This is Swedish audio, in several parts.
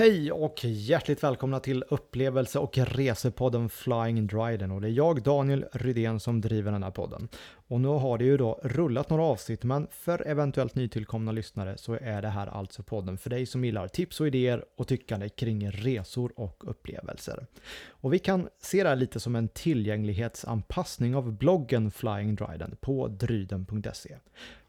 Hej och hjärtligt välkomna till upplevelse och resepodden Flying Dryden och det är jag Daniel Rydén som driver den här podden. Och nu har det ju då rullat några avsnitt men för eventuellt nytillkomna lyssnare så är det här alltså podden för dig som gillar tips och idéer och tyckande kring resor och upplevelser. Och vi kan se det här lite som en tillgänglighetsanpassning av bloggen Flying Dryden på dryden.se.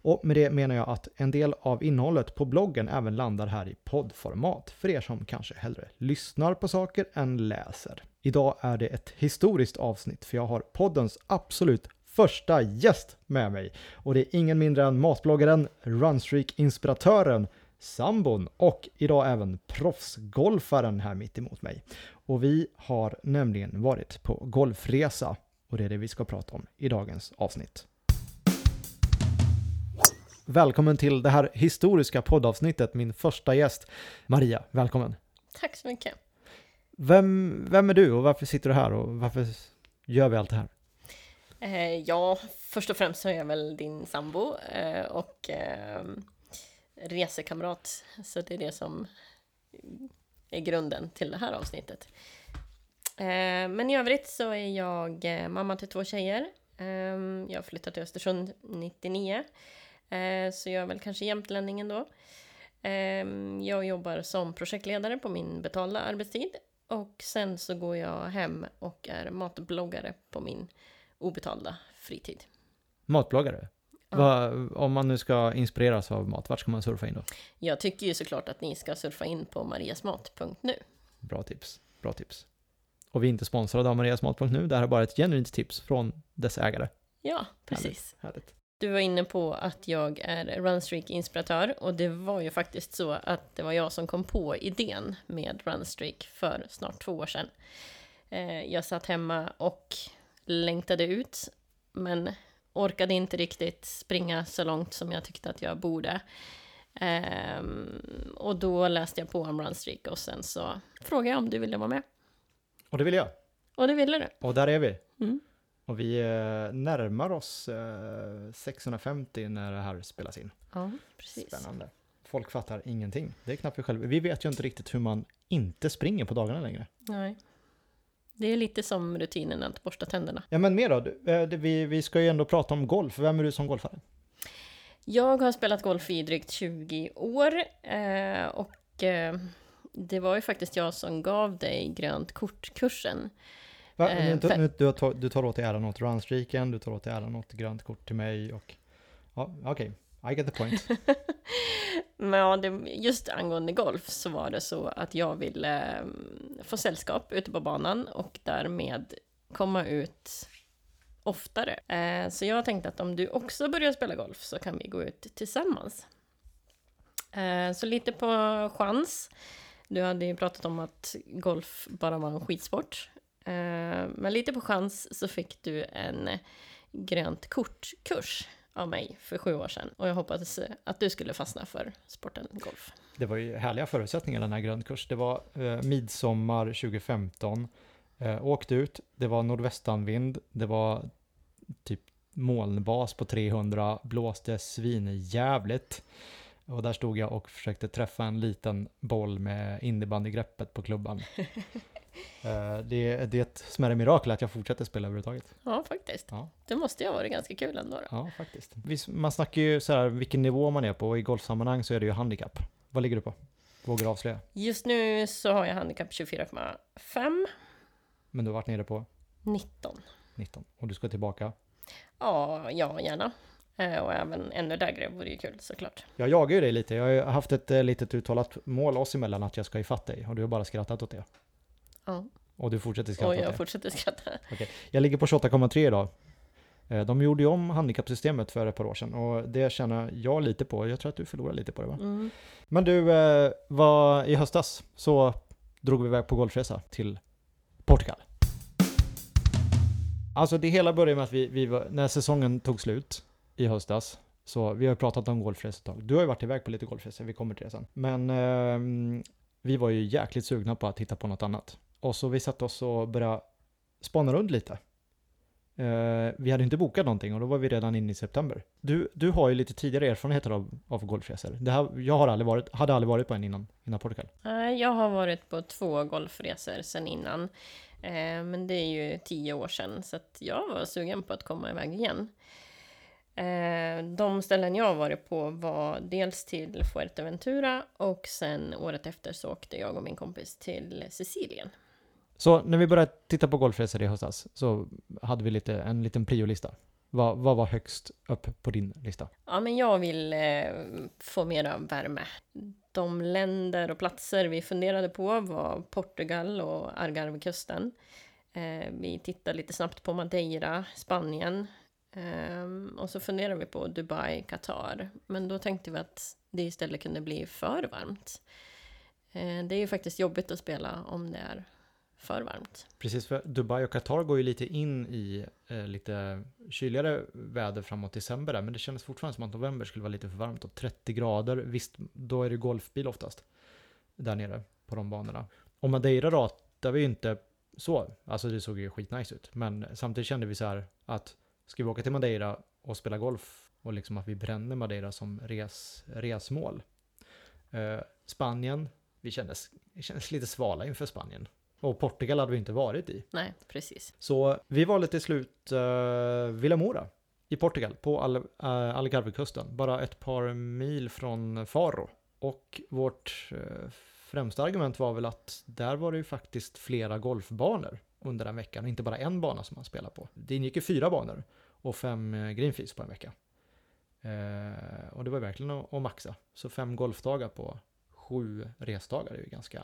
Och med det menar jag att en del av innehållet på bloggen även landar här i poddformat för er som kanske hellre lyssnar på saker än läser. Idag är det ett historiskt avsnitt för jag har poddens absolut första gäst med mig och det är ingen mindre än matbloggaren, Runstreak-inspiratören, sambon och idag även proffsgolfaren här mitt emot mig. Och vi har nämligen varit på golfresa och det är det vi ska prata om i dagens avsnitt. Välkommen till det här historiska poddavsnittet, min första gäst, Maria. Välkommen! Tack så mycket! Vem, vem är du och varför sitter du här och varför gör vi allt det här? Eh, ja, först och främst så är jag väl din sambo eh, och eh, resekamrat. Så det är det som är grunden till det här avsnittet. Eh, men i övrigt så är jag eh, mamma till två tjejer. Eh, jag flyttade till Östersund 99. Så jag är väl kanske jämtlänningen då. Jag jobbar som projektledare på min betalda arbetstid. Och sen så går jag hem och är matbloggare på min obetalda fritid. Matbloggare? Ja. Va, om man nu ska inspireras av mat, vart ska man surfa in då? Jag tycker ju såklart att ni ska surfa in på mariasmat.nu. Bra tips, bra tips. Och vi är inte sponsrade av mariasmat.nu, det här är bara ett genuint tips från dess ägare. Ja, precis. Härligt, härligt. Du var inne på att jag är Runstreak-inspiratör och det var ju faktiskt så att det var jag som kom på idén med Runstreak för snart två år sedan. Eh, jag satt hemma och längtade ut, men orkade inte riktigt springa så långt som jag tyckte att jag borde. Um, och då läste jag på om Runstreak och sen så frågade jag om du ville vara med. Och det ville jag. Och det ville du. Och där är vi. Mm. Och vi eh, närmar oss 650 eh, när det här spelas in. Ja, precis. Spännande. Folk fattar ingenting. Det är knappt vi själva. Vi vet ju inte riktigt hur man inte springer på dagarna längre. Nej. Det är lite som rutinen att borsta tänderna. Ja men mer då? Eh, vi, vi ska ju ändå prata om golf. Vem är du som golfare? Jag har spelat golf i drygt 20 år och det var ju faktiskt jag som gav dig grönt kort-kursen. Va? Nu, nu, du, tar, du tar åt dig äran åt runstreaken, du tar åt dig äran åt grönt kort till mig och... Ja, okej. Okay. I get the point. Men ja, det, just angående golf så var det så att jag ville um, få sällskap ute på banan och därmed komma ut oftare. Uh, så jag tänkte att om du också börjar spela golf så kan vi gå ut tillsammans. Så lite på chans. Du hade ju pratat om att golf bara var en skitsport. Uh, men lite på chans så fick du en grönt kort-kurs av mig för sju år sedan. Och jag hoppades att du skulle fastna för sporten golf. Det var ju härliga förutsättningar den här grundkurs. Det var eh, midsommar 2015. Eh, åkte ut, det var nordvästanvind, det var typ molnbas på 300, blåste svinjävligt. Och där stod jag och försökte träffa en liten boll med innebandygreppet på klubban. Eh, det, det är ett smärre mirakel att jag fortsätter spela överhuvudtaget. Ja, faktiskt. Ja. Det måste ju ha varit ganska kul ändå. Då. Ja, faktiskt. Man snackar ju så här vilken nivå man är på och i golfsammanhang så är det ju handikapp. Vad ligger du på? Vågar du avslöja? Just nu så har jag handikapp 24,5. Men du har varit nere på? 19. 19. Och du ska tillbaka? Ja, ja gärna. Eh, och även ännu lägre vore ju kul såklart. Jag jagar ju dig lite. Jag har haft ett eh, litet uttalat mål oss emellan att jag ska ifatt dig och du har bara skrattat åt det. Ja. Och du fortsätter skratta? Och jag fortsätter skratta. Okay. Jag ligger på 28,3 idag. Eh, de gjorde ju om handikappsystemet för ett par år sedan och det känner jag lite på. Jag tror att du förlorar lite på det va? Mm. Men du, eh, var i höstas så drog vi iväg på golfresa till Portugal. Alltså det hela började med att vi, vi var, när säsongen tog slut i höstas, så vi har pratat om golfresor ett tag. Du har ju varit iväg på lite golfresor, vi kommer till det sen. Men eh, vi var ju jäkligt sugna på att hitta på något annat. Och så vi satte oss och började spana runt lite. Eh, vi hade inte bokat någonting och då var vi redan inne i september. Du, du har ju lite tidigare erfarenheter av, av golfresor. Det här, jag har aldrig varit, hade aldrig varit på en innan, innan Portugal. Nej, Jag har varit på två golfresor sedan innan. Eh, men det är ju tio år sedan, så att jag var sugen på att komma iväg igen. Eh, de ställen jag har varit på var dels till Fuerteventura och sen året efter så åkte jag och min kompis till Sicilien. Så när vi började titta på golfresor i höstas så hade vi lite, en liten priolista. Vad, vad var högst upp på din lista? Ja, men jag vill eh, få av värme. De länder och platser vi funderade på var Portugal och Algarvekusten. Eh, vi tittade lite snabbt på Madeira, Spanien. Eh, och så funderade vi på Dubai, Qatar. Men då tänkte vi att det istället kunde bli för varmt. Eh, det är ju faktiskt jobbigt att spela om det är för varmt. Precis, för Dubai och Qatar går ju lite in i eh, lite kyligare väder framåt december där, men det kändes fortfarande som att november skulle vara lite för varmt och 30 grader, visst, då är det golfbil oftast där nere på de banorna. Och Madeira då, där vi ju inte så, alltså det såg ju skitnice ut, men samtidigt kände vi så här att ska vi åka till Madeira och spela golf och liksom att vi bränner Madeira som res, resmål. Eh, Spanien, vi kändes, vi kändes lite svala inför Spanien. Och Portugal hade vi inte varit i. Nej, precis. Så vi valde till slut uh, Villa Mora i Portugal på Al uh, Algarvekusten. Bara ett par mil från Faro. Och vårt uh, främsta argument var väl att där var det ju faktiskt flera golfbanor under den veckan. Inte bara en bana som man spelar på. Det ingick ju fyra banor och fem greenfees på en vecka. Uh, och det var verkligen att, att maxa. Så fem golfdagar på sju resdagar är ju ganska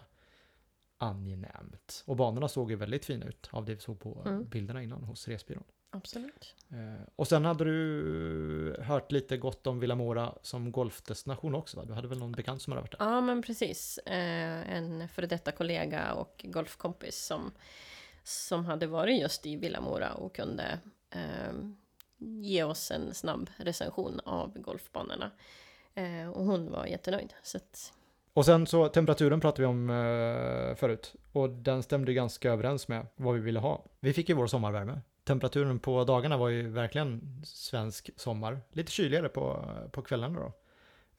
angenämt. Och banorna såg ju väldigt fina ut av det vi såg på Mm. bilderna innan hos Resbyrån. Absolut. Eh, och sen hade du hört lite gott om Villamora som golfdestination också va? Du hade väl någon bekant som hade varit där? Ja, men precis. Eh, en före detta kollega och golfkompis som, som hade varit just i Villamora och kunde eh, ge oss en snabb recension av golfbanorna. Och hon var jättenöjd. Så att, och sen så temperaturen pratade vi om eh, förut. Och den stämde ganska överens med vad vi ville ha. Vi fick ju vår sommarvärme. Temperaturen på dagarna var ju verkligen svensk sommar. Lite kyligare på, på kvällarna då.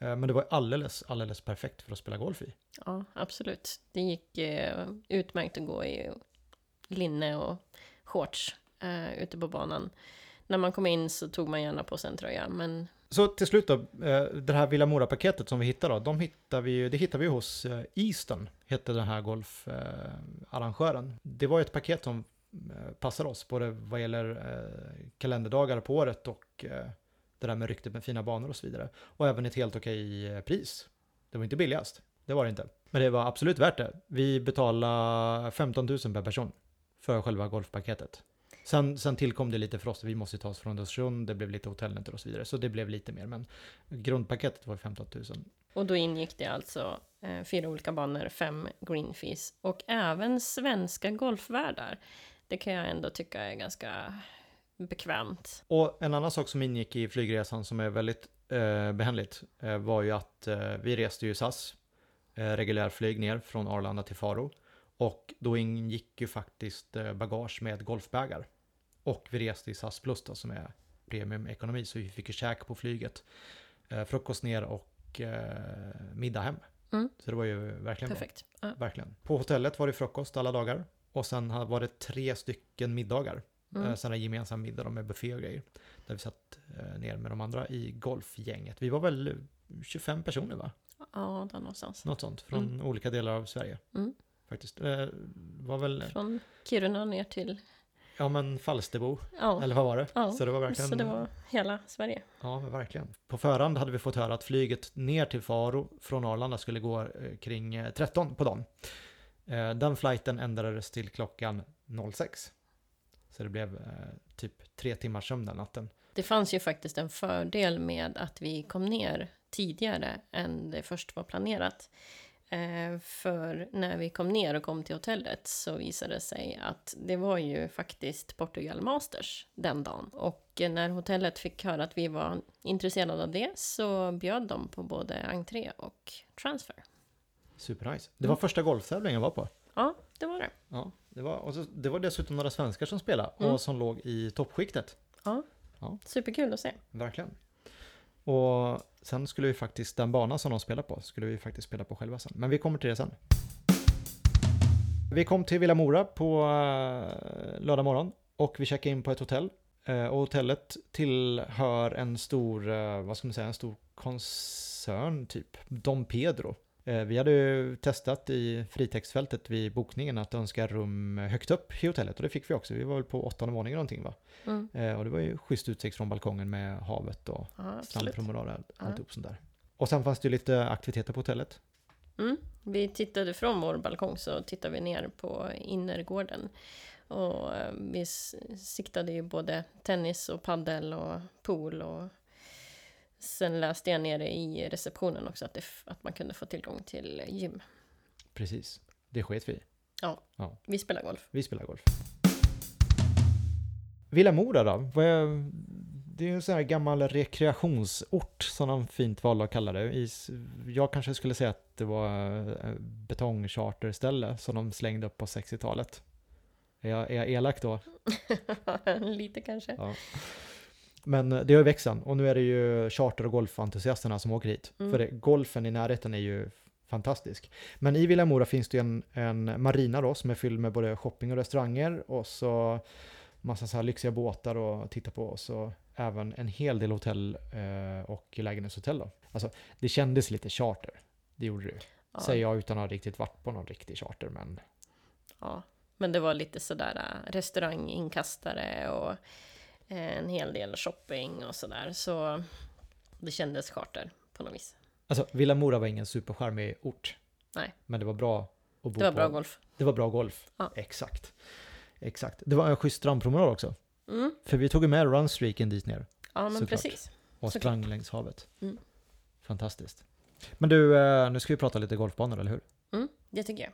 Eh, men det var ju alldeles, alldeles perfekt för att spela golf i. ja, absolut. Det gick eh, utmärkt att gå i linne och shorts eh, ute på banan. När man kom in så tog man gärna på sig en tröja, men så till slut då, eh, det här Villa Mora-paketet som vi hittade då, de hittar vi, det hittar vi hos eh, Easton, hette den här golfarrangören. Det var ju ett paket som eh, passar oss, både vad gäller kalenderdagar på året och det där med ryktet med fina banor och så vidare. Och även ett helt okej pris. Det var inte billigast, det var det inte. Men det var absolut värt det. Vi betalade 15 000 per person för själva golfpaketet. Sen, sen tillkom det lite för oss, vi måste ta oss från Östersund, det blev lite hotellnätter och så vidare, så det blev lite mer. Men grundpaketet var 15 000. Och då ingick det alltså eh, fyra olika banor, fem greenfees och även svenska golfvärdar. Det kan jag ändå tycka är ganska bekvämt. Och en annan sak som ingick i flygresan som är väldigt eh, behändigt eh, var ju att eh, vi reste ju SAS, eh, reguljärflyg ner från Arlanda till Faro. Och då ingick ju faktiskt eh, bagage med golfbägar. Och vi reste i SAS Plus då, som är premiumekonomi, så vi fick ju käk på flyget. Eh, frukost ner och eh, middag hem. Mm. Så det var ju verkligen bra. Perfekt. Ja. Verkligen. På hotellet var det frukost alla dagar. Och sen var det tre stycken middagar. Mm. Mm. Sen en gemensam middag med buffé och grejer. Där vi satt eh, ner med de andra i golfgänget. Vi var väl 25 personer va? Ja, där någonstans. Något sånt. Från olika delar av Sverige. Mm. Faktiskt. Eh, var väl, Från Kiruna ner till... ja men Falsterbo. Ja, Eller vad var det? Ja, Så det var verkligen. så det var hela Sverige. Ja, men verkligen. På förhand hade vi fått höra att flyget ner till Faro från Arlanda skulle gå eh, kring eh, 13 på dagen. Eh, Den flighten ändrades till klockan 06. Så det blev eh, typ tre timmars sömn den natten. Det fanns ju faktiskt en fördel med att vi kom ner tidigare än det först var planerat. Eh, för när vi kom ner och kom till hotellet så visade det sig att det var ju faktiskt Portugal Masters den dagen. Och när hotellet fick höra att vi var intresserade av det så bjöd de på både entré och transfer. Supernice. Det var första golftävlingen jag var på. Ja, det var det. Ja, Det var, och så, det var dessutom några svenskar som spelade Mm. och som låg i toppskiktet. Ja. Ja. Superkul att se. Verkligen. Och sen skulle vi faktiskt, den bana som de spelar på, skulle vi faktiskt spela på själva sen. Men vi kommer till det sen. Vi kom till Villa Mora på eh, lördag morgon och vi checkade in på ett hotell. Eh, och hotellet tillhör en stor, eh, vad ska man säga, en stor koncern typ, Dom Pedro. Eh, Vi hade ju testat i fritextfältet vid bokningen att önska rum högt upp i hotellet och det fick vi också. Vi var väl på åttonde våningen någonting va? Mm. Eh, Och det var ju schysst utsikt från balkongen med havet och Ja, strandpromenader och alltihop sånt där. Och sen fanns det ju lite aktiviteter på hotellet. Mm. Vi tittade från vår balkong så tittade vi ner på innergården. Och eh, vi siktade ju både tennis och paddel och pool och sen läste jag nere i receptionen också att, det, att man kunde få tillgång till gym. Precis. Det sket vi i. Vi spelar golf. Vi spelar golf. Villa Mora då? Det är en sån här gammal rekreationsort som de fint valde att kalla det. Jag kanske skulle säga att det var eh, betongcharterställe som de slängde upp på 60-talet. Är jag, är jag elak då? Lite kanske. Ja. Men eh, det har ju växt sen och nu är det ju charter och golfantusiasterna som åker hit. Mm. För det, golfen i närheten är ju fantastisk. Men i Villa Mora finns det en, en marina då som är fylld med både shopping och restauranger och så massa så här lyxiga båtar att titta på och så även en hel del hotell eh, och lägenhetshotell då. Alltså det kändes lite charter. Det gjorde det. Ja, Säger jag utan att ha riktigt varit på någon riktig charter men ja. Men det var lite sådär äh, restauranginkastare och eh, en hel del shopping och sådär. Så det kändes charter på något vis. Alltså Villa Mora var ingen supercharmig ort. Nej. Men det var bra att bo Det var på. bra golf. Det var bra golf. Ja. Exakt. Exakt. Det var en schysst strandpromenad också. Mm. För vi tog ju med runstreaken dit ner Ja, men Såklart. precis. och sprang längs havet. Mm. Fantastiskt. Men du, eh, nu ska vi prata lite golfbanor, eller hur? Mm, det tycker jag.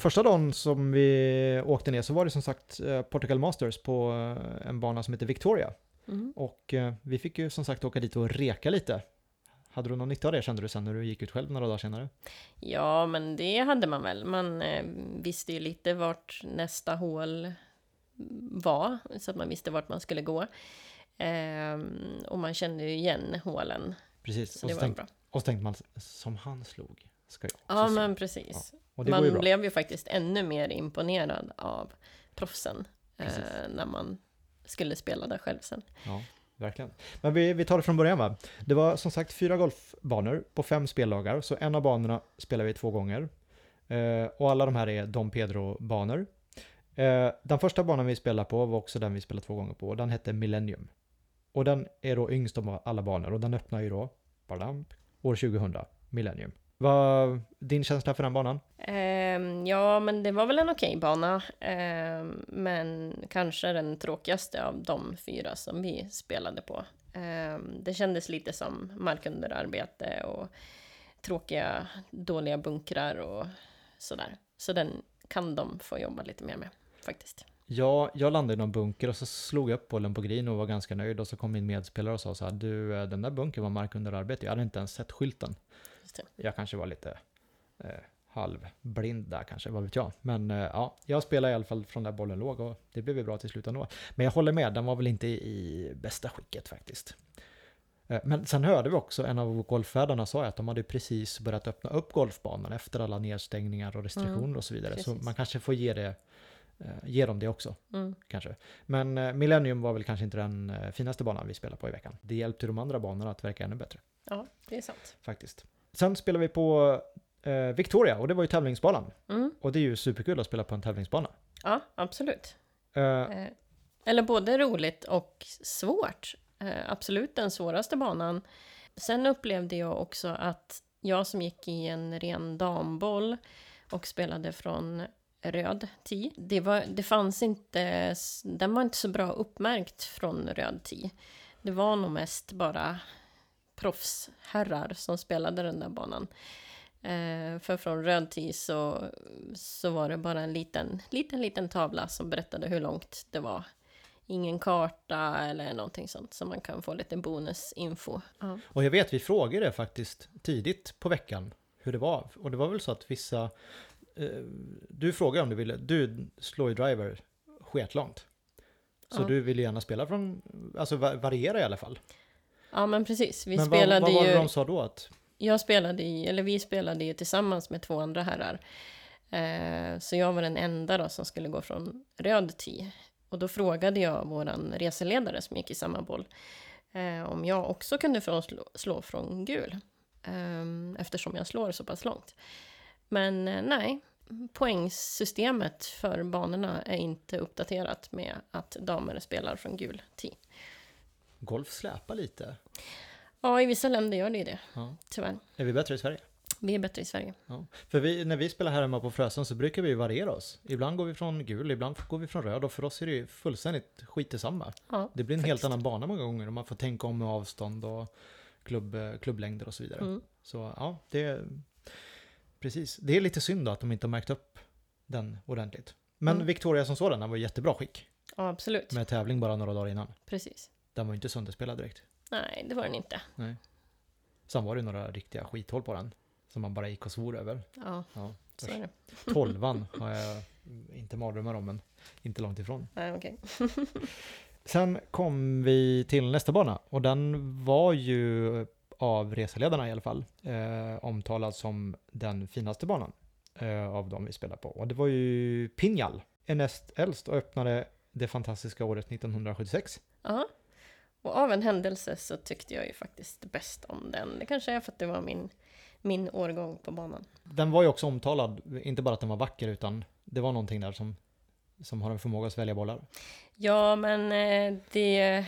Första dagen som vi åkte ner så var det som sagt eh, Portugal Masters på eh, en bana som heter Victoria. Mm. Och eh, vi fick ju som sagt åka dit och reka lite. Hade du någon nytta av det kände du sen när du gick ut själv några dagar senare? Ja, men det hade man väl. Man visste ju lite vart nästa hål var, så att man visste vart man skulle gå. Ehm, och man kände ju igen hålen, Precis. så Och så, bra. och så tänkte man, som han slog, ska jag också Ja, slå. men precis. Och det ju Man bra. blev ju faktiskt ännu mer imponerad av proffsen eh, när man skulle spela där själv sen. Ja, verkligen. Men vi, vi tar det från början va. Det var som sagt fyra golfbanor på fem speldagar, så en av banorna spelar vi två gånger. Eh, och alla de här är Dom Pedro-banor. Eh, den första banan vi spelade på var också den vi spelade två gånger på, den hette Millennium. Och den är då yngst av alla banor, och den öppnar ju då, badam, år 2000, Millennium. Vad din känsla för den banan? Ehm, ja, men det var väl en okej bana. Ehm, men kanske den tråkigaste av de fyra som vi spelade på. Ehm, det kändes lite som markunderarbete och tråkiga, dåliga bunkrar och sådär. Så den kan de få jobba lite mer med, faktiskt. Ja, jag landade i någon bunker och så slog jag upp bollen på green och var ganska nöjd och så kom min medspelare och sa så här, du eh, den där bunkern var mark under arbete, jag hade inte ens sett skylten. Det. Jag kanske var lite eh, halvblind där kanske, vad vet jag. Men eh, ja, jag spelade i alla fall från där bollen låg och det blev ju bra till slut ändå. Men jag håller med, den var väl inte i bästa skicket faktiskt. Eh, Men sen hörde vi också, en av golfvärdarna sa att de hade precis börjat öppna upp golfbanan efter alla nedstängningar och restriktioner och så vidare. Så Mm, precis. man kanske får ge, det, eh, ge dem det också Mm. kanske. Men eh, Millennium var väl kanske inte den eh, finaste banan vi spelade på i veckan. Det hjälpte de andra banorna att verka ännu bättre Ja, det är sant. faktiskt. Sen spelade vi på eh, Victoria och det var ju tävlingsbanan. Mm. Och det är ju superkul att spela på en tävlingsbana. Ja, absolut. Eh, Eh, Eller både roligt och svårt. Eh, Absolut den svåraste banan. Sen upplevde jag också att jag som gick i en ren damboll och spelade från röd tee. Det, var, det fanns inte, den var inte så bra uppmärkt från röd tee. Det var nog mest bara proffsherrar som spelade den där banan. Eh, för från röd tee så, så var det bara en liten, liten, liten tavla som berättade hur långt det var. Ingen karta eller någonting sånt, så man kan få lite bonusinfo. Ja. och jag vet, vi frågade faktiskt tidigt på veckan hur det var. Och det var väl så att vissa eh, du frågade om du ville, du slår ju driver sketlångt. Så Ja. du vill gärna spela från, alltså va- variera i alla fall. Ja, men precis. Vi Men spelade vad, vad var det ju... de sa då? Att, Jag spelade i, eller vi spelade ju tillsammans med två andra herrar. Eh, så jag var den enda då som skulle gå från röd tee. Och då frågade jag våran reseledare som gick i samma boll eh, om jag också kunde slå, slå från gul. Eh, eftersom jag slår så pass långt. Men eh, nej, poängsystemet för banorna är inte uppdaterat med att damer spelar från gul tee. Golf släpar lite. Ja, i vissa länder gör det ju det, Ja. tyvärr. Är vi bättre i Sverige? Vi är bättre i Sverige. Ja. För vi, när vi spelar här hemma på Frösön så brukar vi variera oss. Ibland går vi från gul, ibland går vi från röd och för oss är det ju fullständigt skit detsamma. Ja, Det blir en helt faktiskt. annan bana många gånger och man får tänka om med avstånd och klubb, klubblängder och så vidare. Mm. Så ja, det är precis. Det är lite synd då att de inte har märkt upp den ordentligt. Men Mm. Victoria som sådan, den var i jättebra skick. ja absolut. Med tävling bara några dagar innan. Precis. Den var ju inte sönderspelad direkt. Nej, det var den inte. Sen var det några riktiga skithål på den. Som man bara gick och svor över. Ja, Ja, så är det. Tolvan har jag inte mardrömmar om, men inte långt ifrån. Nej, okej. Sen kom vi till nästa bana och den var ju av reseledarna i alla fall eh, omtalad som den finaste banan eh, av de vi spelar på. Och det var ju Pinjal, är näst äldst och öppnade det fantastiska året 1976. Ja. Och av en händelse så tyckte jag ju faktiskt bäst om den. Det kanske är för att det var min, min årgång på banan. Den var ju också omtalad, inte bara att den var vacker utan det var någonting där som, som har en förmåga att svälja bollar. Ja, men eh, det,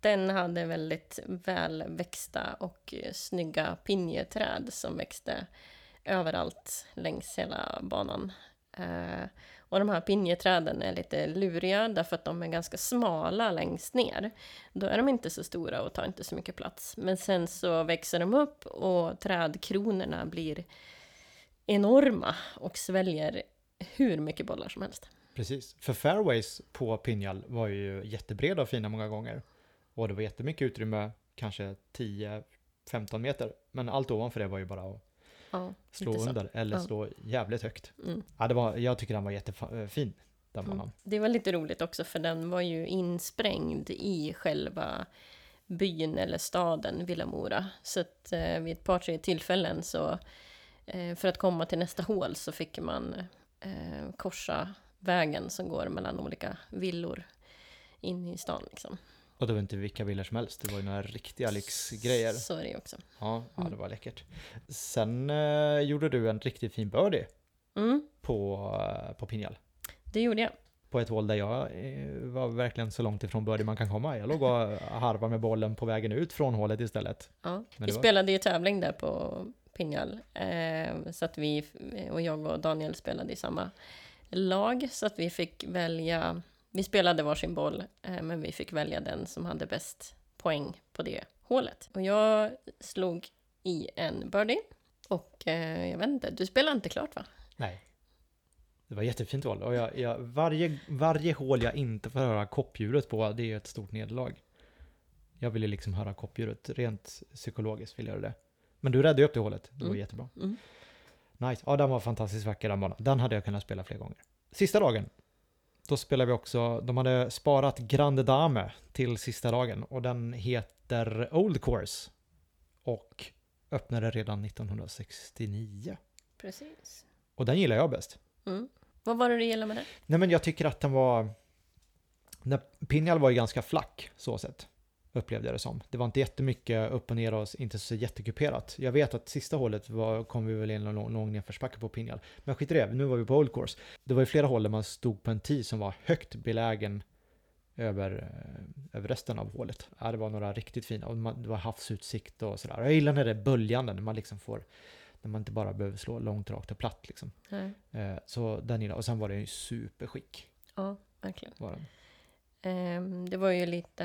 den hade väldigt välväxta och eh, snygga pinjeträd som växte överallt längs hela banan. Och de här pinjeträden är lite luriga därför att de är ganska smala längst ner. Då är de inte så stora och tar inte så mycket plats. Men sen så växer de upp och trädkronorna blir enorma och sväljer hur mycket bollar som helst. Precis, för fairways på Pinjal var ju jättebreda och fina många gånger. Och det var jättemycket utrymme, kanske 10-15 meter. Men allt ovanför det var ju bara att Ja, slå under eller Ja. slå jävligt högt. Mm. Ja, det var, jag tycker den var jättefin, den Mm. Det var lite roligt också för den var ju insprängd i själva byn eller staden Villamora. Så att eh, vid ett par tre tillfällen så eh, för att komma till nästa hål så fick man eh, korsa vägen som går mellan olika villor in i stan liksom. Och det var inte vilka villor som helst, det var ju några riktiga lyxgrejer. Så är det också. Ja, ja, det Mm. var läckert. Sen eh, gjorde du en riktigt fin birdie Mm, på, eh, på Pinjal. det gjorde jag. På ett hål där jag eh, var verkligen så långt ifrån birdie man kan komma. Jag låg och harvade med bollen på vägen ut från hålet istället. Ja. Men Vi var- spelade ju tävling där på Pinjal. Eh, så att vi, och jag och Daniel spelade i samma lag. Så att vi fick välja, vi spelade varsin boll, eh, men vi fick välja den som hade bäst poäng på det hålet. Och jag slog i en birdie. Och eh, jag vet inte, du spelade inte klart va? Nej. Det var jättefint hål och jag, jag, varje, varje hål jag inte får höra koppdjuret på, det är ett stort nederlag. Jag ville liksom höra koppdjuret, rent psykologiskt vill jag det. Men du räddade upp det hålet, det var Mm. jättebra. Mm. Nice, ja den var fantastiskt vacker den banan. Den hade jag kunnat spela fler gånger. Sista dagen, då spelade vi också, de hade sparat Grande Dame till sista dagen och den heter Old Course. Och öppnade redan 1969. Precis. Och den gillar jag bäst. Mm. Vad var det du gillade med den? Nej men jag tycker att den var... Pinjal var ju ganska flack så sett. Upplevde jag det som. Det var inte jättemycket upp och ner och inte så jättekuperat. Jag vet att sista hålet var, kom vi väl in en lång, lång nedförsbacke på Pinjal. Men skit i det, nu var vi på Old Course. Det var ju flera hål där man stod på en tee som var högt belägen över, eh, över resten av hålet. Ja, det var några riktigt fina och man, det var havsutsikt och sådär. Jag gillar när det är böljande, när man liksom får, när man inte bara behöver slå långt, rakt och platt liksom. Nej. Eh, så den gillar Och sen var det ju superskick. Ja, verkligen. Var den. Ehm, Det var ju lite,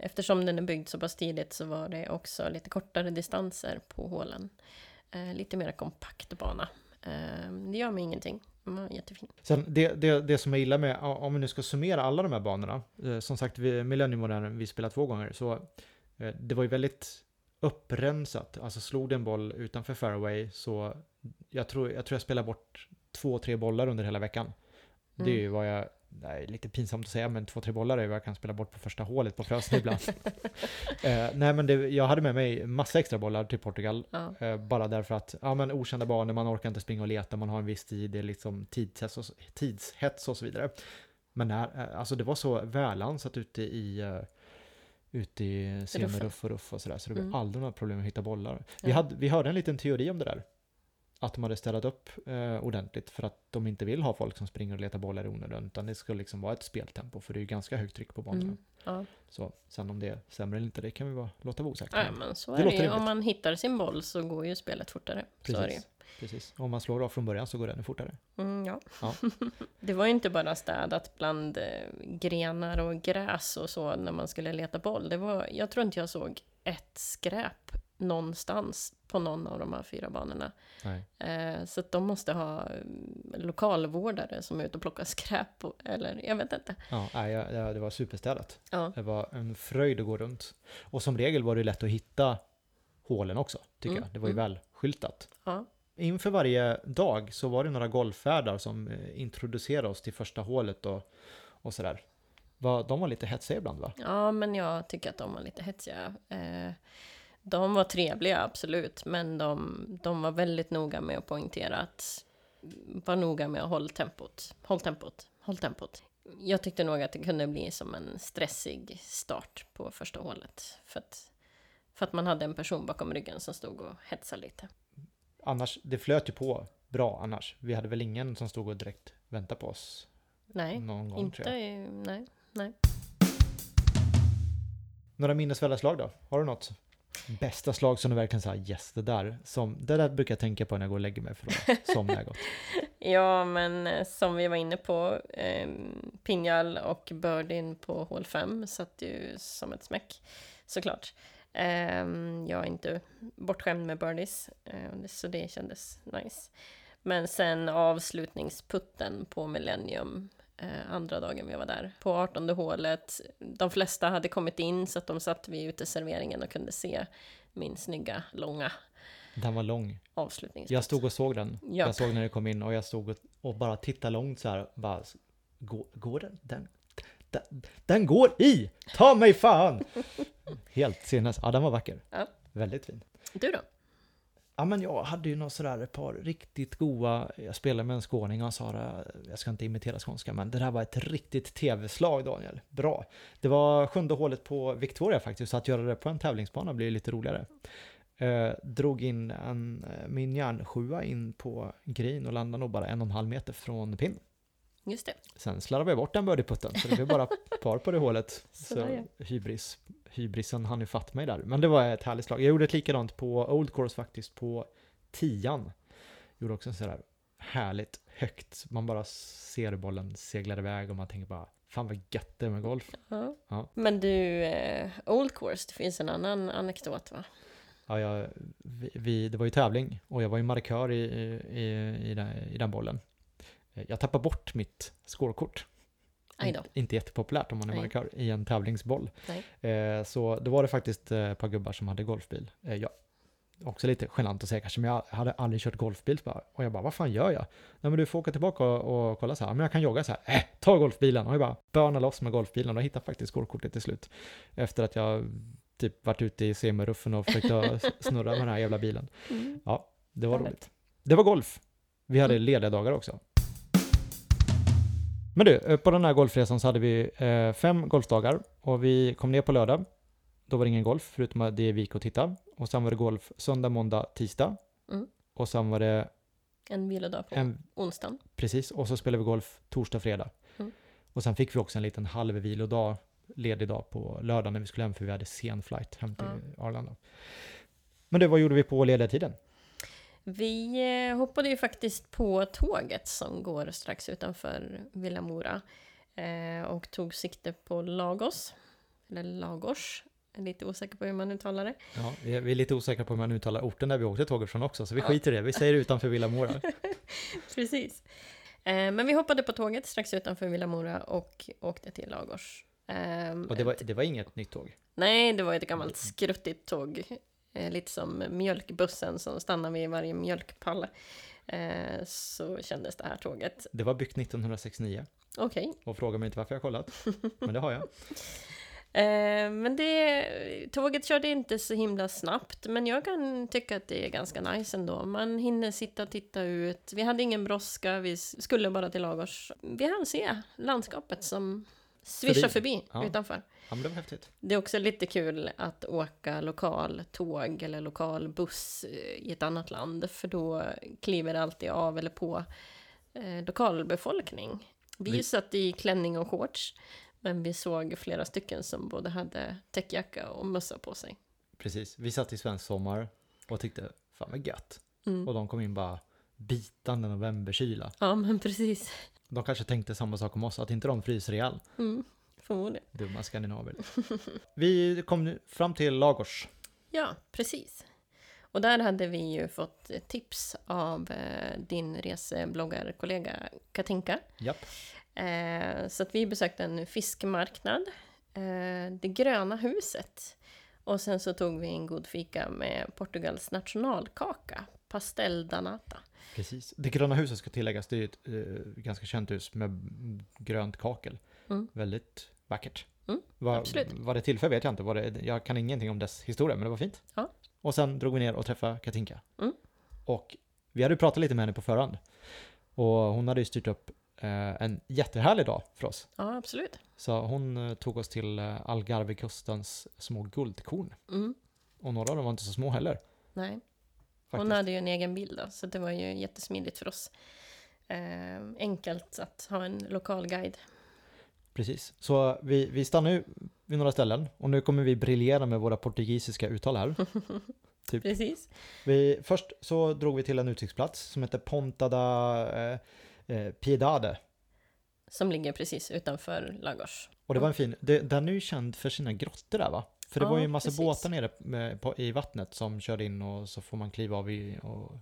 eftersom den är byggd så pass tidigt så var det också lite kortare distanser på hålen. Eh, Lite mer kompakt bana. Ehm, Det gör mig ingenting. Jättefin. Sen det, det, det som jag gillar med, om vi nu ska summera alla de här banorna. Eh, som sagt, Millennium vi spelade två gånger. Så eh, det var ju väldigt upprensat. Alltså slog det en boll utanför fairway så jag tror jag, tror jag spelar bort två, tre bollar under hela veckan. Det är Mm. ju vad jag, är lite pinsamt att säga, men två, tre bollar är vad jag kan spela bort på första hålet på Frösön ibland. eh, nej men det, jag hade med mig massa extra bollar till Portugal. Ja. Eh, bara därför att, ja men okända banor, man orkar inte springa och leta, man har en viss tid, det är liksom tidshets och, tidshets och så vidare. Men när, eh, alltså det var så välansat ute i uh, ute i semiruff och ruff och sådär, så det var Mm. aldrig några problem att hitta bollar. Vi, hade, vi hörde en liten teori om det där. Att de hade städat upp eh, ordentligt för att de inte vill ha folk som springer och letar bollar i onödan, utan det ska liksom vara ett speltempo, för det är ju ganska högt tryck på banorna. Mm. Ja. Så sen om det är sämre eller inte, det kan vi bara låta vara osäkert. ja, men så Det är det ju. Om man hittar sin boll så går ju spelet fortare. Precis. Precis. Om man slår av från början så går det ännu fortare. Mm, ja. Ja. det var ju inte bara städat bland eh, grenar och gräs och så när man skulle leta boll. Det var, jag tror inte jag såg ett skräp någonstans på någon av de här fyra banorna. Eh, så de måste ha eh, lokalvårdare som är ute och plockar skräp. Och, eller jag vet inte. Ja, det var superstädat. Ja. Det var en fröjd att gå runt. Och som regel var det lätt att hitta hålen också, tycker Mm, jag. Det var ju mm. väl skyltat. Ja. Inför varje dag så var det några golfvärdar som eh, introducerade oss till första hålet och, och sådär. De var lite hetsiga ibland va? ja, men jag tycker att de var lite hetsiga. Eh, de var trevliga, absolut. Men de, de var väldigt noga med att poängtera att var noga med att hålla tempot. Håll tempot. Håll tempot. Jag tyckte nog att det kunde bli som en stressig start på första hålet. För att, för att man hade en person bakom ryggen som stod och hetsade lite. Annars, det flöt ju på bra annars. Vi hade väl ingen som stod och direkt väntade på oss Nej, någon gång inte... tror jag. Nej, nej. Några minnesvärda slag då? Har du något? Bästa slag som du verkligen säger yes, det där, som, det där brukar jag tänka på när jag går och lägger mig för att somna jag gott. Ja, men eh, som vi var inne på, eh, Pinjal och Birdin på hål 5 satt ju som ett smäck, såklart. Eh, jag är inte bortskämd med birdies, eh, så det kändes nice. Men sen avslutningsputten på Millennium, eh, andra dagen vi var där, på 18 hålet. De flesta hade kommit in så att de satt vid uteserveringen och kunde se min snygga, långa Den var lång. Jag stod och såg den. Ja. Jag såg när det kom in och jag stod och, och bara tittade långt så här. Bara, går, går den? Den, den? den går i! Ta mig fan! Helt senast. Ja, den var vacker. Ja. Väldigt fin. Du då? Ja, men jag hade ju några sådär ett par riktigt goa, jag spelade med en skåning och han sa det, jag ska inte imitera skånska, men det där var ett riktigt tv-slag Daniel. Bra. Det var sjunde hålet på Victoria faktiskt, så att göra det på en tävlingsbana blir lite roligare. Eh, drog in en, eh, min järnsjua in på green och landade nog bara en och en halv meter från pinn. Just det. Sen slarvade jag bort den birdieputten, så det blev bara par på det hålet. Sådär, Så hybris, hybrisen hann ju fatt mig där. Men det var ett härligt slag. Jag gjorde ett likadant på Old Course faktiskt, på tian. Gjorde också en sådär härligt högt, man bara ser bollen segla iväg och man tänker bara, fan vad gött det är med golf. Ja. Ja. Men du, eh, Old Course, det finns en annan anekdot va? Ja, jag, vi, vi, det var ju tävling och jag var ju markör i, i, i, den, i den bollen. Jag tappade bort mitt. In- Inte jättepopulärt om man är markör i en tävlingsboll. Eh, så då var det faktiskt eh, ett par gubbar som hade golfbil. Eh, jag, också lite genant att säga kanske, men jag hade aldrig kört golfbil. Och jag bara, vad fan gör jag? Nej men du får åka tillbaka och, och kolla så här, men jag kan jogga så här. Äh, ta golfbilen! Och jag bara börna loss med golfbilen och hittade faktiskt scorekortet till slut. Efter att jag typ varit ute i semiruffen och försökt snurra med den här jävla bilen. Mm. Det var roligt. Det var golf. Vi hade Mm. lediga dagar också. Men du, eh, på den här golfresan så hade vi eh, fem golfdagar och vi kom ner på lördag. Då var det ingen golf förutom att det vi gick och tittade. Och sen var det golf söndag, måndag, tisdag. Mm. Och sen var det En vilodag på en, onsdagen. precis, och så spelade vi golf torsdag, fredag. Mm. Och sen fick vi också en liten halv vilodag, ledig dag på lördag när vi skulle hem för vi hade sen flight hem till Arlanda. Men du, vad gjorde vi på lediga tiden? Vi eh, hoppade ju faktiskt på tåget som går strax utanför Villamora eh, och tog sikte på Lagos, eller Lagos. Jag är lite osäker på hur man uttalar det. Ja, vi är, vi är lite osäkra på hur man uttalar orten där vi åkte tåget från också, så vi Ja. skiter i det. Vi säger utanför Villamora. Precis. Eh, men vi hoppade på tåget strax utanför Villamora och åkte till Lagos. Eh, Och det var, det var inget nytt tåg. Nej, det var ett gammalt skruttigt tåg. Eh, lite som mjölkbussen som stannar vid varje mjölkpall. Eh, så kändes det här tåget. Det var byggt 1969 Okej. och fråga mig inte varför jag kollat. Men det har jag. Eh, men det, tåget körde inte så himla snabbt, men jag kan tycka att det är ganska nice ändå. Man hinner sitta och titta ut. Vi hade ingen brådska, vi skulle bara till Lagos. Vi hann se landskapet som svischar Förbi. förbi, Ja. utanför. Ja, men det var häftigt. Det är också lite kul att åka lokal tåg eller lokal buss eh, i ett annat land, för då kliver det alltid av eller på eh, lokalbefolkning. Vi, Vi- satt i klänning och shorts, men vi såg flera stycken som både hade täckjacka och mössa på sig. Precis. Vi satt i svensk sommar och tyckte, fan vad gött. Mm. Och de kom in bara bitande novemberkyla. Ja, men precis. De kanske tänkte samma sak om oss, att inte de fryser ihjäl. Mm, förmodligen. Dumma skandinaver. Vi kom nu fram till Lagos. Ja, precis. Och där hade vi ju fått tips av eh, din resebloggarkollega Katinka. Japp. Eh, så att vi besökte en fiskmarknad, eh, det gröna huset. Och sen så tog vi en god fika med Portugals nationalkaka, pastel danata. Precis. Det gröna huset ska tilläggas, det är ett eh, ganska känt hus med grönt kakel. Mm. Väldigt vackert. Mm, vad, absolut. vad det tillför vet jag inte. Vad det, jag kan ingenting om dess historia, men det var fint. Ja. Och sen drog vi ner och träffade Katinka. Mm. Och vi hade ju pratat lite med henne på förhand. Och hon hade ju styrt upp eh, en jättehärlig dag för oss. Ja, absolut. Så hon eh, tog oss till eh, Algarvekustens små guldkorn. Mm. Och några av dem var inte så små heller. Nej, hon Faktiskt. hade ju en egen bil då, så det var ju jättesmidigt för oss. Eh, enkelt att ha en lokal guide. Precis. Så vi, vi stannar ju vid några ställen och nu kommer vi briljera med våra portugisiska uttal här. Typ. Precis. Vi, först så drog vi till en utsiktsplats som heter Ponta da eh, eh, Piedade. Som ligger precis utanför Lagos. Och det var en fin, det, den är ju känd för sina grottor där va? För det Ja, var ju en massa precis. båtar nere med, på, i vattnet som körde in och så får man kliva av i, och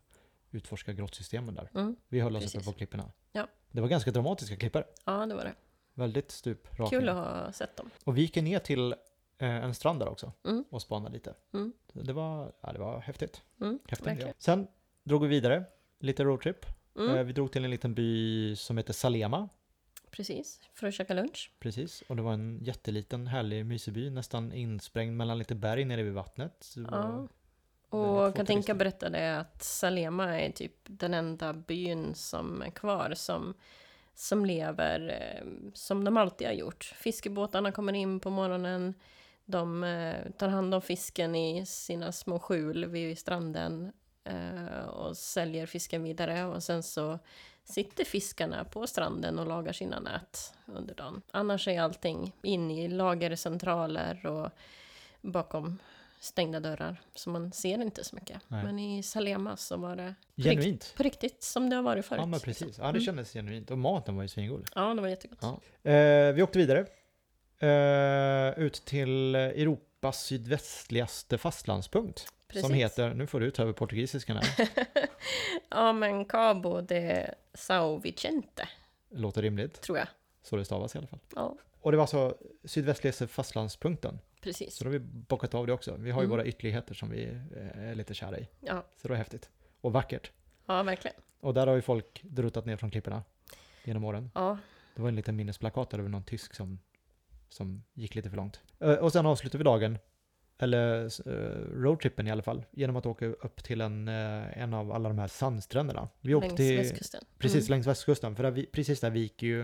utforska grottsystemen där. Mm. Vi höll oss uppe på klipporna. Ja. Det var ganska dramatiska klippor. Ja, det var det. Väldigt stup rakt Kul att ha sett dem. Och vi gick ner till eh, en strand där också Mm. och spanade lite. Mm. Det var, ja, det var häftigt. Mm, häftigt ja. Sen drog vi vidare, lite roadtrip. Mm, Eh, vi drog till en liten by som heter Salema. Precis, för att käka lunch. Precis, och det var en jätteliten härlig mysig by, nästan insprängd mellan lite berg nere vid vattnet. Ja. Och Katinka berättade att Salema är typ den enda byn som är kvar som, som lever eh, som de alltid har gjort. Fiskebåtarna kommer in på morgonen, de eh, tar hand om fisken i sina små skjul vid stranden eh, och säljer fisken vidare och sen så sitter fiskarna på stranden och lagar sina nät under dagen. Annars är allting in i lagercentraler och bakom stängda dörrar. Så man ser inte så mycket. Nej. Men i Salema så var det Genuint. på riktigt som det har varit förut. Ja men precis, ja det Mm. kändes genuint. Och maten var ju svingod. Ja, det var jättegott. Ja. Eh, vi åkte vidare. Eh, ut till Europas sydvästligaste fastlandspunkt. Som Precis. heter, nu får du ta över portugisiskan här. ja, men Cabo de São Vicente, Låter rimligt. tror jag. Så det stavas i alla fall. Ja, Och det var alltså sydvästligaste fastlandspunkten. precis. Så då har vi bockat av det också. Vi har ju Mm. våra ytterligheter som vi eh, är lite kära i. Ja, Så det var häftigt. Och vackert. ja verkligen. Och där har ju folk druttat ner från klipporna genom åren. Ja, Det var en liten minnesplakat där var någon tysk som, som gick lite för långt. Eh, Och sen avslutade vi dagen, eller eh, roadtrippen i alla fall, genom att åka upp till en, eh, en av alla de här sandstränderna. Vi åkte längs till, västkusten. precis Mm, längs västkusten, för där vi, precis där viker ju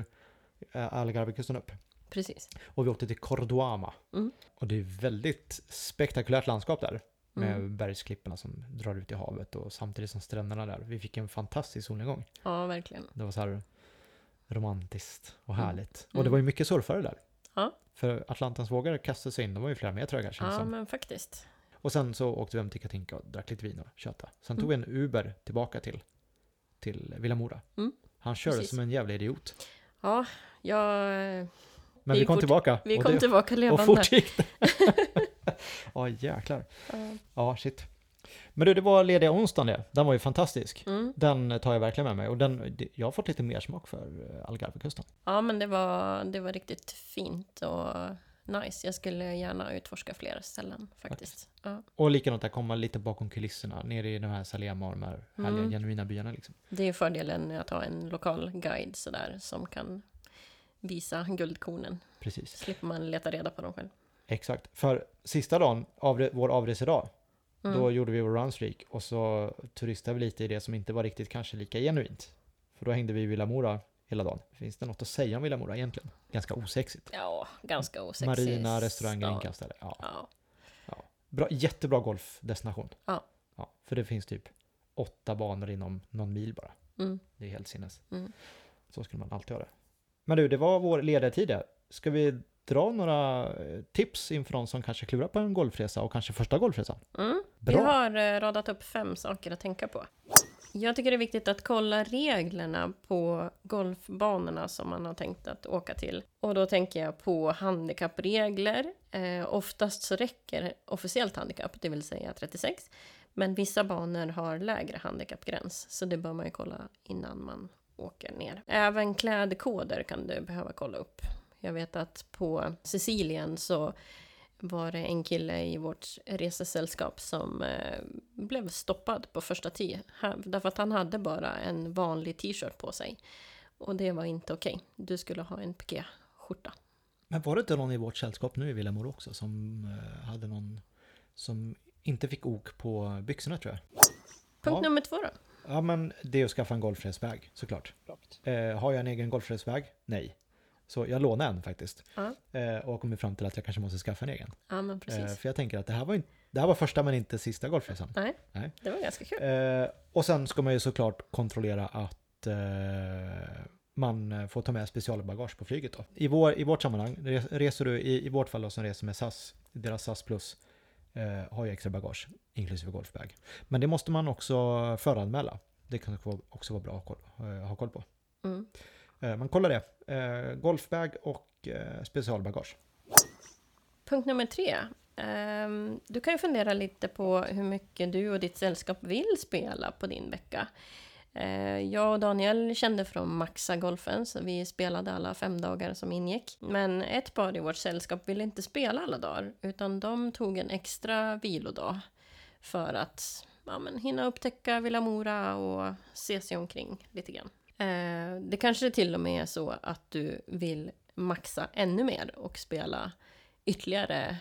eh, Algarvekusten upp. precis. Och vi åkte till Cordoama. Mm. Och det är väldigt spektakulärt landskap där. Med Mm. bergsklipporna som drar ut i havet och samtidigt som stränderna där. Vi fick en fantastisk solnedgång. Ja, verkligen. Det var så här romantiskt och Mm. härligt. Och det Mm. var ju mycket surfare där. Ja. För Atlantans vågor kastade sig in, de var ju flera meter höga känns Ja, som. men faktiskt. Och sen så åkte vi hem till Katinka och drack lite vin och tjötade. Sen tog Mm. vi en Uber tillbaka till, till Villamora. Mm. Han körde Precis. som en jävla idiot. Ja, jag... Men Vi vi, kom fort- tillbaka. Vi och kom det, tillbaka och levande. fort gick det. Ja, jäklar. Ja. Ja, shit. Men du, det var lediga onsdagen det. Den var ju fantastisk. Mm. Den tar jag verkligen med mig. Och den, jag har fått lite mer smak för eh, Algarvekusten. Ja, men det var, det var riktigt fint och nice. Jag skulle gärna utforska flera ställen faktiskt. Ja. Och likadant att komma lite bakom kulisserna, nere i de här Salema och de här härliga Mm. genuina byarna liksom. Det är fördelen med att ha en lokal guide sådär som kan visa guldkornen. Precis. Slipper man leta reda på dem själv. Exakt. För sista dagen, avre- vår avresedag, Mm. då gjorde vi vår runstreak och så turistade vi lite i det som inte var riktigt kanske lika genuint. För då hängde vi i Villa Mora hela dagen. Finns det något att säga om Villa Mora egentligen? Ganska osexigt. Ja, ganska osexig. Marina, restaurang, stad. inkastare. Ja. Ja. Bra, jättebra golfdestination. Ja. ja. För det finns typ åtta banor inom någon mil bara. Mm. Det är helt sinnes. Mm. Så skulle man alltid ha det. Men du, det var vår ledartid där. Ska vi dra några eh, tips inför de som kanske klurar på en golfresa och kanske första golfresan? Mm. Vi har eh, radat upp fem saker att tänka på. Jag tycker det är viktigt att kolla reglerna på golfbanorna som man har tänkt att åka till. Och då tänker jag på handikappregler. Eh, oftast så räcker officiellt handikapp, det vill säga 36. Men vissa banor har lägre handikappgräns, så det bör man ju kolla innan man åker ner. Även klädkoder kan du behöva kolla upp. Jag vet att på Sicilien så var det en kille i vårt resesällskap som eh, blev stoppad på första. Han- Därför att han hade bara en vanlig t-shirt på sig. Och det var inte okej. Du skulle ha en piké-skjorta. Men var det inte någon i vårt sällskap nu i Villamor också som eh, hade någon som inte fick ok på byxorna tror jag? Punkt Ja. nummer två då. Ja, men det är att skaffa en golfresväg såklart. Eh, har jag en egen golfresväg? Nej. Så jag lånade en faktiskt. Ja. Eh, och kom fram till att jag kanske måste skaffa en egen. Ja, men Eh, precis. för jag tänker att det här var, inte, det här var första men inte sista golfresan. Nej, Nej. det var ganska kul. Eh, och sen ska man ju såklart kontrollera att eh, man får ta med specialbagage på flyget då. I, vår, i vårt sammanhang, res- reser du i, i vårt fall då, som reser med SAS, deras SAS Plus, har ju extra bagage, inklusive golfbag. Men det måste man också föranmäla. Det kan också vara- bra att ha koll på. Mm. Eh, Man kollar det. Eh, golfbag och eh, specialbagage. Punkt nummer tre. Ehm, du kan ju fundera lite på hur mycket du och ditt sällskap vill spela på din vecka. Jag och Daniel kände från Maxa Golfen, så vi spelade alla fem dagar som ingick. Men ett par i vårt sällskap ville inte spela alla dagar, utan de tog en extra vilodag för att ja, men, hinna upptäcka Villamora och se sig omkring lite grann. Eh, det kanske till och med är så att du vill maxa ännu mer och spela ytterligare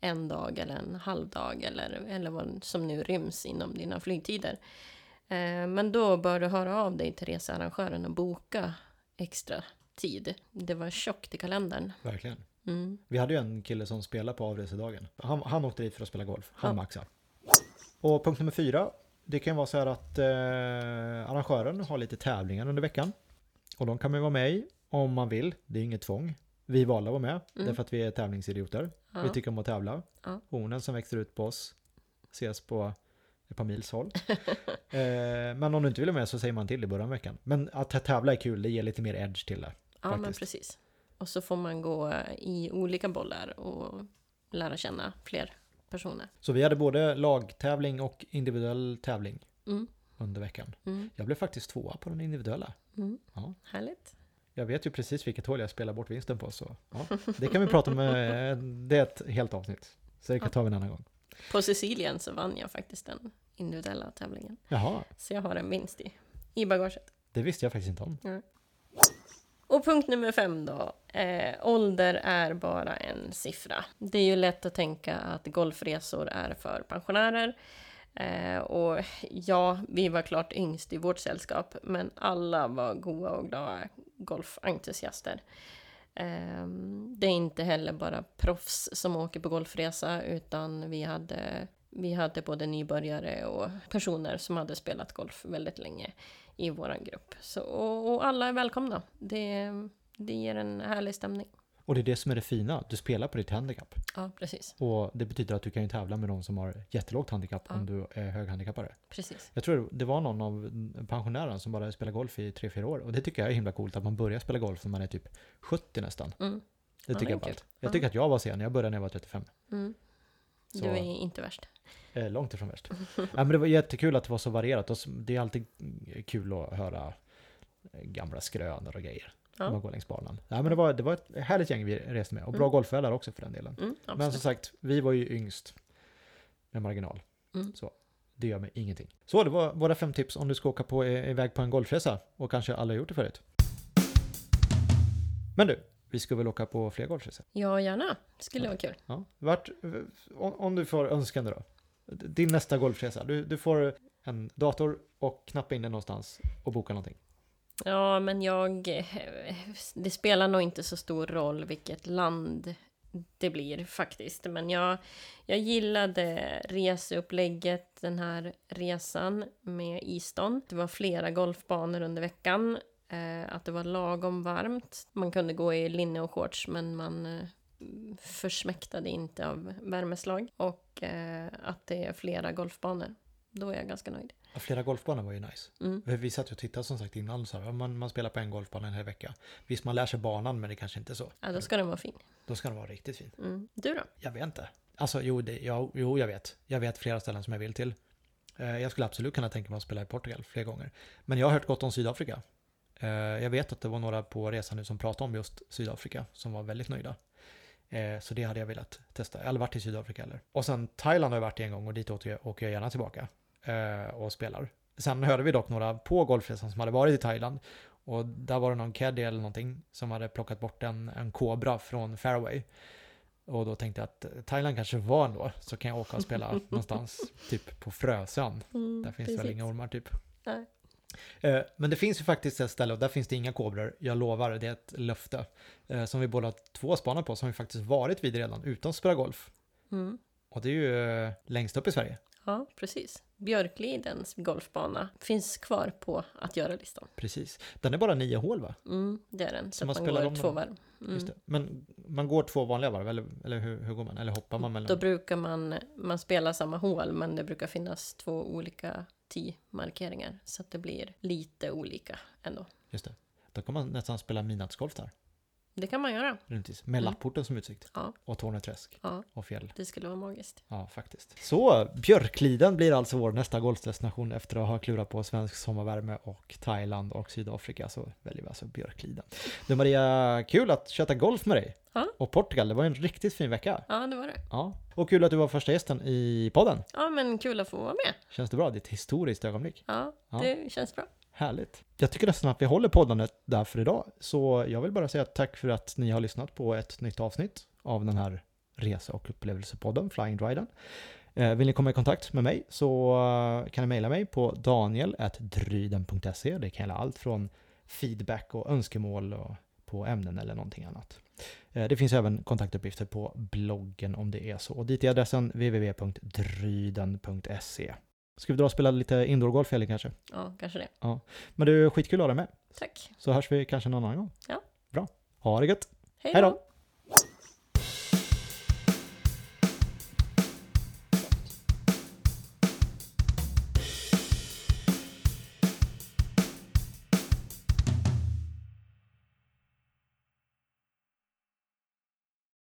en dag eller en halv dag eller, eller vad som nu ryms inom dina flygtider. Eh, men då bör du höra av dig till researrangören och boka extra tid. Det var tjockt i kalendern. Verkligen. Mm. Vi hade ju en kille som spelade på avresedagen. Han, han åkte dit för att spela golf. Han Ja. maxade. Och punkt nummer fyra. Det kan vara så här att eh, arrangören har lite tävlingar under veckan. Och de kan man vara med i om man vill. Det är inget tvång. Vi valde att vara med Mm. därför att vi är tävlingsidioter. Ja. Vi tycker om att tävla. Ja. Hornen som växer ut på oss ses på ett par mils håll. eh, men om du inte vill vara med så säger man till i början av veckan. Men att tävla är kul, det ger lite mer edge till det. Ja, men faktiskt. precis. Och så får man gå i olika bollar och lära känna fler personer. Så vi hade både lagtävling och individuell tävling Mm. under veckan. Mm. Jag blev faktiskt tvåa på den individuella. Mm. Ja. Härligt. Jag vet ju precis vilket hål jag spelar bort vinsten på så ja, det kan vi prata om. eh, Det är ett helt avsnitt. Så det kan Ja. ta vi en annan gång. På Sicilien så vann jag faktiskt den individuella tävlingen. Jaha, Så jag har en vinst i, i bagaget. det visste jag faktiskt inte om. Och punkt nummer fem då. Eh, ålder är bara en siffra. Det är ju lätt att tänka att golfresor är för pensionärer. Eh, och ja, vi var klart yngst i vårt sällskap, men alla var goa och glada golfentusiaster. Eh, det är inte heller bara proffs som åker på golfresa, utan vi hade, vi hade både nybörjare och personer som hade spelat golf väldigt länge i vår grupp. Så, och, och alla är välkomna. Det, det ger en härlig stämning. Och det är det som är det fina, du spelar på ditt handikapp. Ja, precis. Och det betyder att du kan ju tävla med de som har jättelågt handikapp Ja. om du är höghandikappare. precis. Jag tror det var någon av pensionärerna som bara spelar golf i 3-4 år. Och det tycker jag är himla coolt att man börjar spela golf när man är typ 70 nästan. Mm. Det Ja, tycker det är jag är. Jag Ja. tycker att jag var sen, jag började när jag var 35. Mm. Du är inte värst. Eh, långt ifrån värst. ja, men det var jättekul att det var så varierat. Och det är alltid kul att höra eh, gamla skrönor och grejer. Ja. Man går längs banan. Ja, men det, var, det var ett härligt gäng vi reste med och bra Mm. golfvärdar också för den delen. Mm, Men som sagt, vi var ju yngst med marginal. Mm. Så det gör mig ingenting. Så det var våra fem tips om du ska åka på, eh, iväg på en golfresa och kanske aldrig gjort det förut. Men du, vi ska väl åka på fler golfresor? Ja, gärna. Det skulle vara kul. Ja. Vart, om, om du får önskande då? Din nästa golfresa, du, du får en dator och knappa in den någonstans och boka någonting. Ja, men jag... Eh, det spelar nog inte så stor roll vilket land det blir faktiskt. Men jag, jag gillade reseupplägget den här resan med Easton. Det var flera golfbanor under veckan. Eh, att det var lagom varmt. Man kunde gå i linne och shorts men man eh, försmäktade inte av värmeslag. Och eh, att det är flera golfbanor. Då är jag ganska nöjd. Ja, flera golfbanor var ju nice. Mm. Vi satt och tittade som sagt innan, så här, man, man spelar på en golfbana en hel vecka. Visst, man lär sig banan, men det kanske inte är så. Ja, då ska den vara fin. Då ska den vara riktigt fin. Mm. Du då? Jag vet inte. Alltså, jo, det, ja, jo, jag vet. Jag vet flera ställen som jag vill till. Eh, jag skulle absolut kunna tänka mig att spela i Portugal fler gånger. Men jag har hört gott om Sydafrika. Eh, jag vet att det var några på resan nu som pratade om just Sydafrika, som var väldigt nöjda. Eh, så det hade jag velat testa. Jag har aldrig varit i Sydafrika heller. Och sen Thailand har jag varit i en gång och dit åker jag, åker jag gärna tillbaka eh, och spelar. Sen hörde vi dock några på golfresan som hade varit i Thailand. Och där var det någon caddy eller någonting som hade plockat bort en, en kobra från fairway. Och då tänkte jag att Thailand kanske var ändå, så kan jag åka och spela någonstans, typ på Frösön. Mm, Där finns det väl precis. inga ormar typ. Nej. Eh, Men det finns ju faktiskt ett ställe och där finns det inga kobror, jag lovar, det är ett löfte. eh, Som vi båda två spanar på, som vi faktiskt varit vid redan utan att spela golf. Mm. Och det är ju eh, längst upp i Sverige. Ja, precis. Björklidens golfbana finns kvar på att göra-listan. Precis. Den är bara nio hål va? Mm, det är den. Så, Så man man spelar går två varv. Mm. Men man går två vanliga varv, eller, eller hur, hur går man? Eller hoppar man mellan? Då brukar man, man spela samma hål, men det brukar finnas två olika tio markeringar. Så att det blir lite olika ändå. Just det. Då kan man nästan spela midnattsgolf där. Det kan man göra. Runt med Mm. Lapporten som utsikt. Ja. Och Torneträsk. Ja, Och fjäll. det skulle vara magiskt. Ja, faktiskt. Så, Björkliden blir alltså vår nästa golfdestination efter att ha klurat på svensk sommarvärme och Thailand och Sydafrika. Så väljer vi alltså Björkliden. Du Maria, kul att köta golf med dig. Ja. Och Portugal, det var en riktigt fin vecka. Ja, det var det. Ja. Och kul att du var första gästen i podden. Ja, men kul att få vara med. Känns det bra? Det är ett historiskt ögonblick. Ja, Ja. det känns bra. Härligt. Jag tycker nästan att vi håller poddandet där för idag. Så jag vill bara säga tack för att ni har lyssnat på ett nytt avsnitt av den här resa och upplevelsepodden Flying Dryden. Eh, vill ni komma i kontakt med mig så eh, kan ni mejla mig på daniel.dryden.se. Det kan gälla allt från feedback och önskemål och på ämnen eller någonting annat. Eh, det finns även kontaktuppgifter på bloggen om det är så. Och dit är adressen www.dryden.se. Ska vi dra och spela lite indoorgolf eller kanske? Ja, kanske det. Men du, skitkul att ha dig med. Tack. Så hörs vi kanske någon annan gång. Ja. Bra. Ha det gött. Hej då.